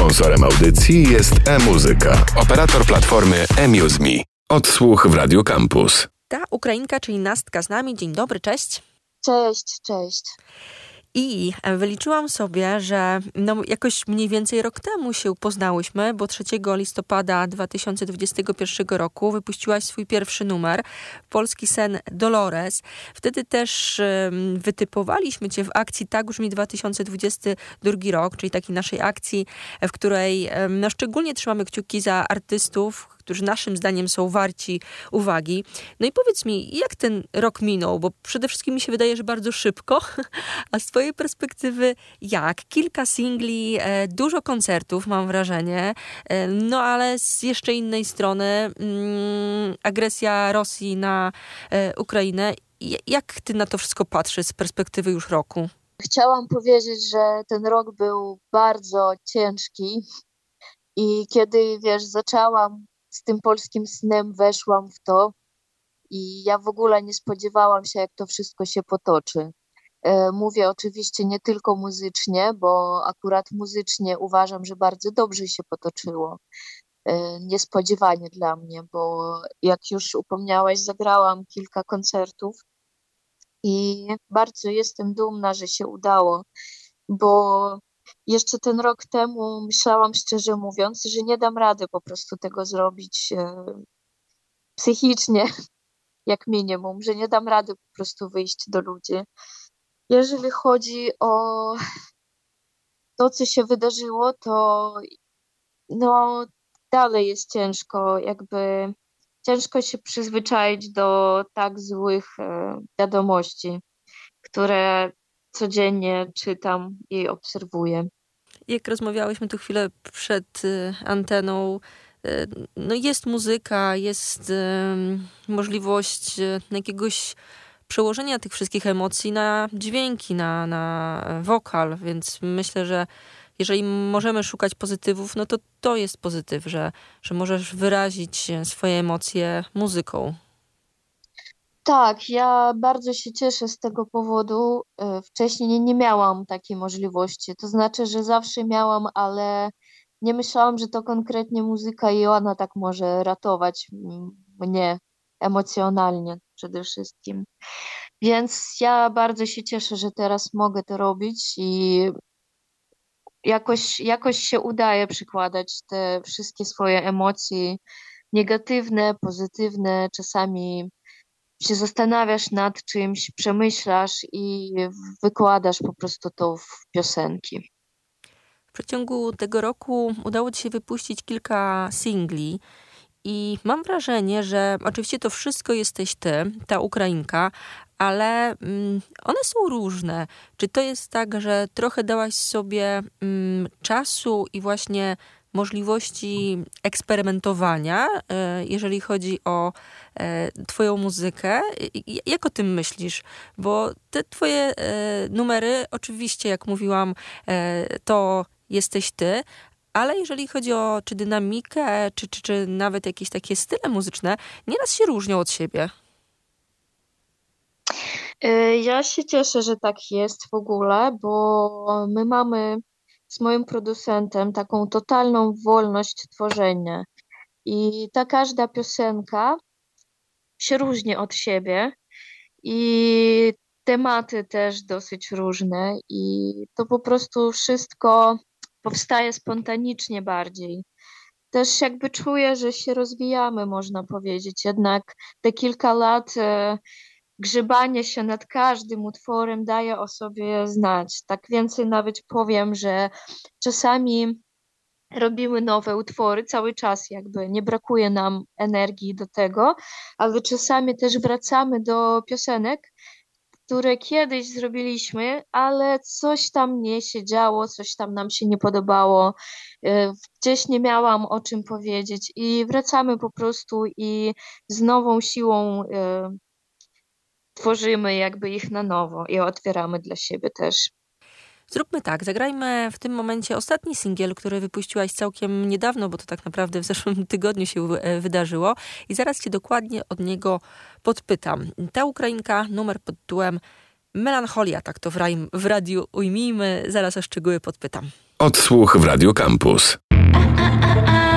Sponsorem audycji jest e-muzyka, operator platformy eMuseMe. Odsłuch w Radio Campus. Ta Ukrainka, czyli Nastka z nami. Dzień dobry, cześć. Cześć, cześć. I wyliczyłam sobie, że no jakoś mniej więcej rok temu się poznałyśmy, bo 3 listopada 2021 roku wypuściłaś swój pierwszy numer, Polski Sen Dolores. Wtedy też wytypowaliśmy cię w akcji Tak brzmi 2022 rok, czyli takiej naszej akcji, w której no, szczególnie trzymamy kciuki za artystów, którzy naszym zdaniem są warci uwagi. No i powiedz mi, jak ten rok minął? Bo przede wszystkim mi się wydaje, że bardzo szybko, a z twojej perspektywy jak? Kilka singli, e, dużo koncertów mam wrażenie, e, no ale z jeszcze innej strony mm, agresja Rosji na e, Ukrainę. Jak ty na to wszystko patrzysz z perspektywy już roku? Chciałam powiedzieć, że ten rok był bardzo ciężki i kiedy, wiesz, zaczęłam z tym polskim snem weszłam w to i ja w ogóle nie spodziewałam się, jak to wszystko się potoczy. E, mówię oczywiście nie tylko muzycznie, bo akurat muzycznie uważam, że bardzo dobrze się potoczyło. E, niespodziewanie dla mnie, bo jak już upomniałaś, zagrałam kilka koncertów i bardzo jestem dumna, że się udało, bo jeszcze ten rok temu myślałam szczerze mówiąc, że nie dam rady po prostu tego zrobić e, psychicznie, jak minimum, że nie dam rady po prostu wyjść do ludzi. Jeżeli chodzi o to, co się wydarzyło, to no dalej jest ciężko, jakby ciężko się przyzwyczaić do tak złych e, wiadomości, które codziennie czytam i obserwuję. Jak rozmawiałyśmy tu chwilę przed y, anteną, y, no jest muzyka, jest możliwość y, jakiegoś przełożenia tych wszystkich emocji na dźwięki, na, na wokal, więc myślę, że jeżeli możemy szukać pozytywów, no to to jest pozytyw, że, że możesz wyrazić swoje emocje muzyką. Tak, ja bardzo się cieszę z tego powodu. E, wcześniej nie, miałam takiej możliwości. To znaczy, że zawsze miałam, ale nie myślałam, że to konkretnie muzyka i ona tak może ratować mnie emocjonalnie przede wszystkim. Więc ja bardzo się cieszę, że teraz mogę to robić i jakoś, jakoś się udaje przykładać te wszystkie swoje emocje negatywne, pozytywne, czasami się zastanawiasz nad czymś, przemyślasz i wykładasz po prostu to w piosenki. W przeciągu tego roku udało Ci się wypuścić kilka singli. I mam wrażenie, że oczywiście to wszystko jesteś ty, ta Ukrainka, ale mm, one są różne. Czy to jest tak, że trochę dałaś sobie mm, czasu i właśnie możliwości eksperymentowania, e, jeżeli chodzi o e, Twoją muzykę. Jak o tym myślisz? Bo te Twoje e, numery, oczywiście, jak mówiłam, to jesteś Ty, ale jeżeli chodzi o czy dynamikę, czy, czy, czy nawet jakieś takie style muzyczne, nieraz się różnią od siebie. Ja się cieszę, że tak jest w ogóle, bo my mamy z moim producentem taką totalną wolność tworzenia. I ta każda piosenka się różni od siebie i tematy też dosyć różne i to po prostu wszystko powstaje spontanicznie bardziej. Też jakby czuję, że się rozwijamy, można powiedzieć. Jednak te kilka lat e, grzebanie się nad każdym utworem daje o sobie znać. Tak więcej nawet powiem, że czasami robimy nowe utwory cały czas, jakby nie brakuje nam energii do tego, ale czasami też wracamy do piosenek, które kiedyś zrobiliśmy, ale coś tam nie się działo, coś tam nam się nie podobało, e, gdzieś nie miałam o czym powiedzieć i wracamy po prostu i z nową siłą e, tworzymy jakby ich na nowo i otwieramy dla siebie też. Zróbmy tak, zagrajmy w tym momencie ostatni singiel, który wypuściłaś całkiem niedawno, bo to tak naprawdę w zeszłym tygodniu się e, wydarzyło i zaraz cię dokładnie od niego podpytam. Ta Ukrainka, numer pod tytułem Melancholia, tak to w, radiu ujmijmy, zaraz o szczegóły podpytam. Odsłuch w Radio Campus. Co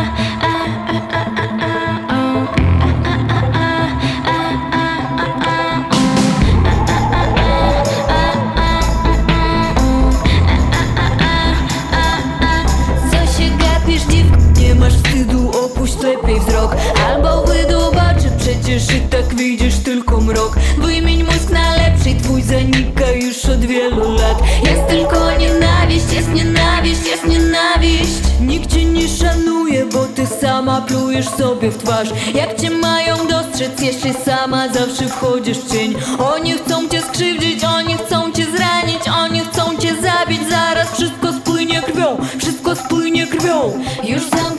plujesz sobie w twarz Jak cię mają dostrzec, jeszcze sama zawsze wchodzisz w cień. Oni chcą cię skrzywdzić, oni chcą cię zranić Oni chcą cię zabić, zaraz wszystko spłynie krwią Wszystko spłynie krwią. Już zamknij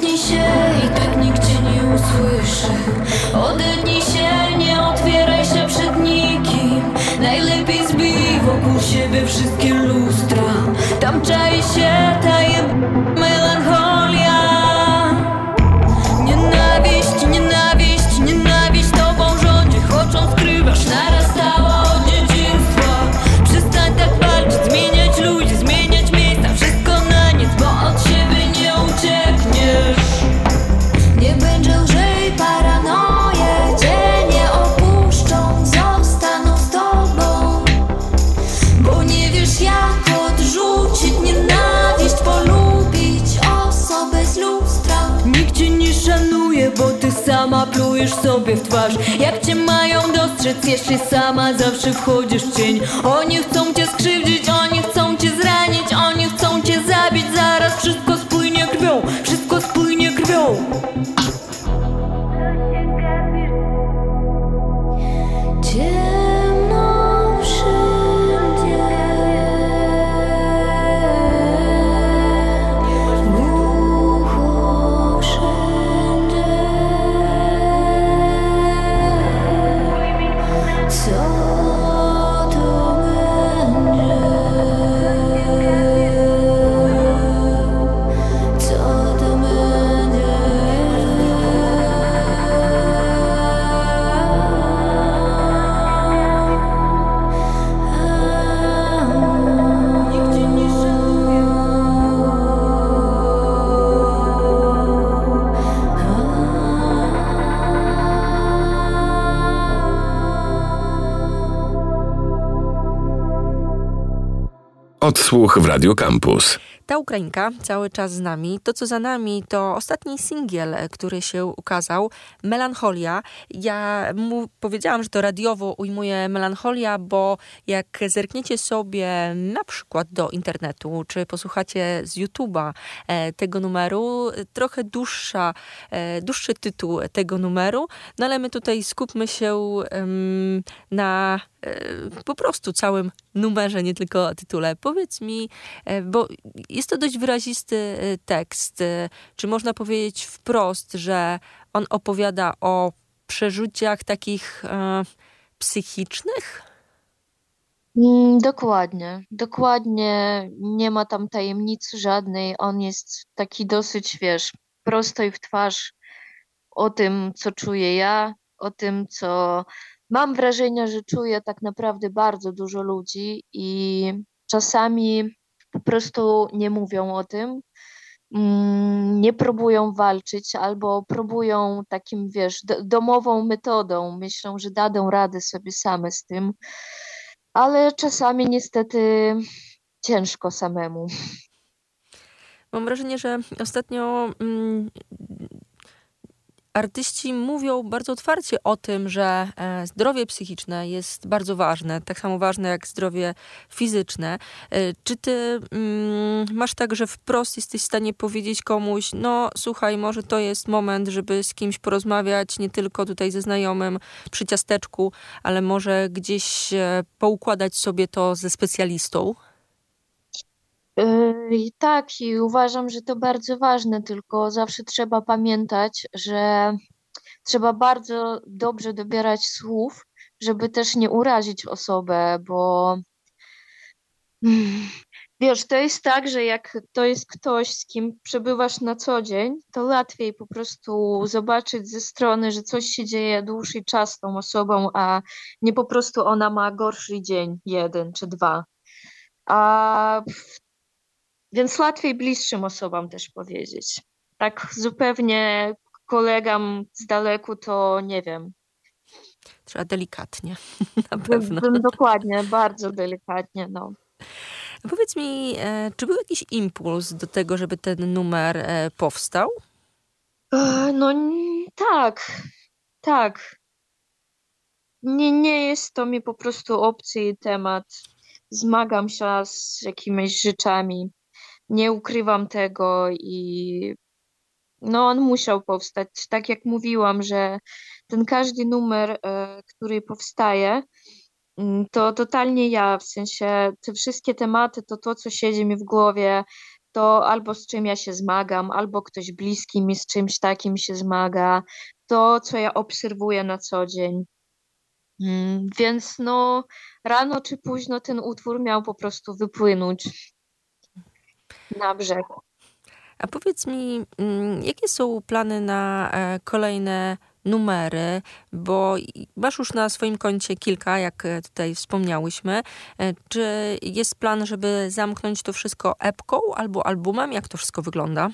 plujesz sobie w twarz. Jak cię mają dostrzec, jeszcze sama zawsze wchodzisz w cień? Oni chcą cię skrzywdzić, oni Odsłuch w Radio Campus. Ta Ukrainka cały czas z nami. To, co za nami, to ostatni singiel, który się ukazał, Melancholia. Ja mu powiedziałam, że to radiowo ujmuje melancholia, bo jak zerkniecie sobie na przykład do internetu, czy posłuchacie z YouTube'a e, tego numeru, trochę dłuższa, e, dłuższy tytuł tego numeru, no ale my tutaj skupmy się em, na po prostu całym numerze, nie tylko tytule. Powiedz mi, e, bo jest to dość wyrazisty e, tekst. Czy można powiedzieć wprost, że on opowiada o przeżuciach takich e, psychicznych? Mm, Dokładnie, dokładnie. Nie ma tam tajemnicy żadnej. On jest taki dosyć, wiesz, prosto i w twarz o tym, co czuję ja, o tym, co mam wrażenie, że czuje tak naprawdę bardzo dużo ludzi i czasami po prostu nie mówią o tym, mm, nie próbują walczyć albo próbują takim, wiesz, do, domową metodą. Myślą, że dadzą radę sobie same z tym, ale czasami niestety ciężko samemu. Mam wrażenie, że ostatnio mm, artyści mówią bardzo otwarcie o tym, że e, zdrowie psychiczne jest bardzo ważne, tak samo ważne jak zdrowie fizyczne. E, Czy ty mm, masz tak, że wprost jesteś w stanie powiedzieć komuś, no słuchaj, może to jest moment, żeby z kimś porozmawiać, nie tylko tutaj ze znajomym przy ciasteczku, ale może gdzieś e, poukładać sobie to ze specjalistą? Yy, tak, i uważam, że to bardzo ważne, tylko zawsze trzeba pamiętać, że trzeba bardzo dobrze dobierać słów, żeby też nie urazić osobę, bo wiesz, to jest tak, że jak to jest ktoś, z kim przebywasz na co dzień, to łatwiej po prostu zobaczyć ze strony, że coś się dzieje dłuższy czas z tą osobą, a nie po prostu ona ma gorszy dzień, jeden czy dwa. A więc łatwiej bliższym osobom też powiedzieć. Tak zupełnie kolegam z daleku to nie wiem. Trzeba delikatnie, na pewno. Dokładnie, bardzo delikatnie, no. Powiedz mi, e, czy był jakiś impuls do tego, żeby ten numer e, powstał? E, no tak, tak. Nie, nie jest to mi po prostu opcji temat. Zmagam się z jakimiś rzeczami. Nie ukrywam tego i no on musiał powstać. Tak jak mówiłam, że ten każdy numer, który powstaje, Mm, to totalnie ja, w sensie te wszystkie tematy, to to, co siedzi mi w głowie, to albo z czym ja się zmagam, albo ktoś bliski mi z czymś takim się zmaga, to, co ja obserwuję na co dzień. Mm, więc no, rano czy późno ten utwór miał po prostu wypłynąć na brzeg. A powiedz mi, mm, jakie są plany na e, kolejne numery, bo masz już na swoim koncie kilka, jak e, tutaj wspomniałyśmy. E, czy jest plan, żeby zamknąć to wszystko epką albo albumem? Jak to wszystko wygląda?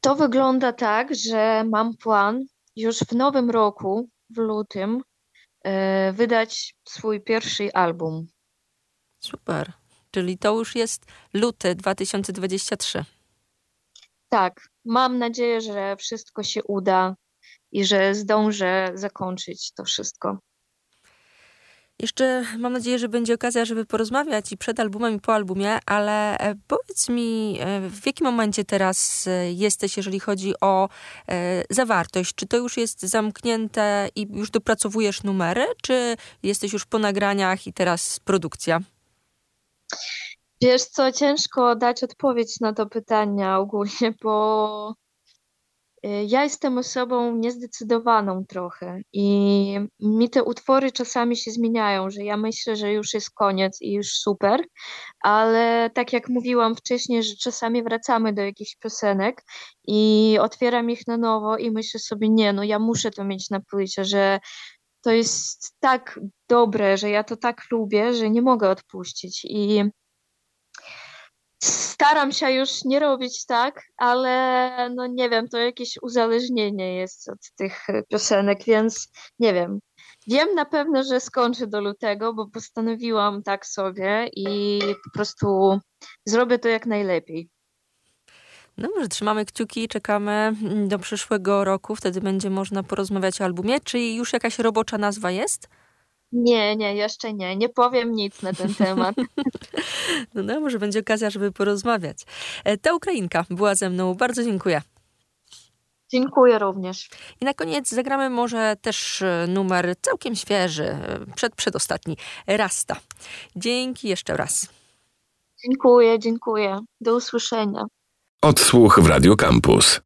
To wygląda tak, że mam plan już w nowym roku, w lutym, wydać swój pierwszy album. Super. Czyli to już jest luty 2023. Tak, mam nadzieję, że wszystko się uda i że zdążę zakończyć to wszystko. Jeszcze mam nadzieję, że będzie okazja, żeby porozmawiać i przed albumem, i po albumie, ale e, powiedz mi, e, w jakim momencie teraz e, jesteś, jeżeli chodzi o zawartość? Czy to już jest zamknięte i już dopracowujesz numery, czy jesteś już po nagraniach i teraz produkcja? Wiesz co, ciężko dać odpowiedź na to pytanie ogólnie, bo Y, ja jestem osobą niezdecydowaną trochę i mi te utwory czasami się zmieniają, że ja myślę, że już jest koniec i już super, ale tak jak mówiłam wcześniej, że czasami wracamy do jakichś piosenek i otwieram ich na nowo i myślę sobie, nie, no ja muszę to mieć na płycie, że to jest tak dobre, że ja to tak lubię, że nie mogę odpuścić i staram się już nie robić tak, ale no nie wiem, to jakieś uzależnienie jest od tych piosenek, więc nie wiem. Wiem na pewno, że skończę do lutego, bo postanowiłam tak sobie i po prostu zrobię to jak najlepiej. Dobrze, trzymamy kciuki i czekamy do przyszłego roku. Wtedy będzie można porozmawiać o albumie. Czy już jakaś robocza nazwa jest? Nie, nie, jeszcze nie. Nie powiem nic na ten temat. no, no, może będzie okazja, żeby porozmawiać. E, ta Ukrainka była ze mną. Bardzo dziękuję. Dziękuję również. I na koniec zagramy może też e, numer całkiem świeży, e, przed, przedostatni, Rasta. Dzięki jeszcze raz. Dziękuję, dziękuję. Do usłyszenia. Odsłuch w Radio Campus.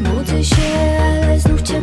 Budzę się, ale znów cię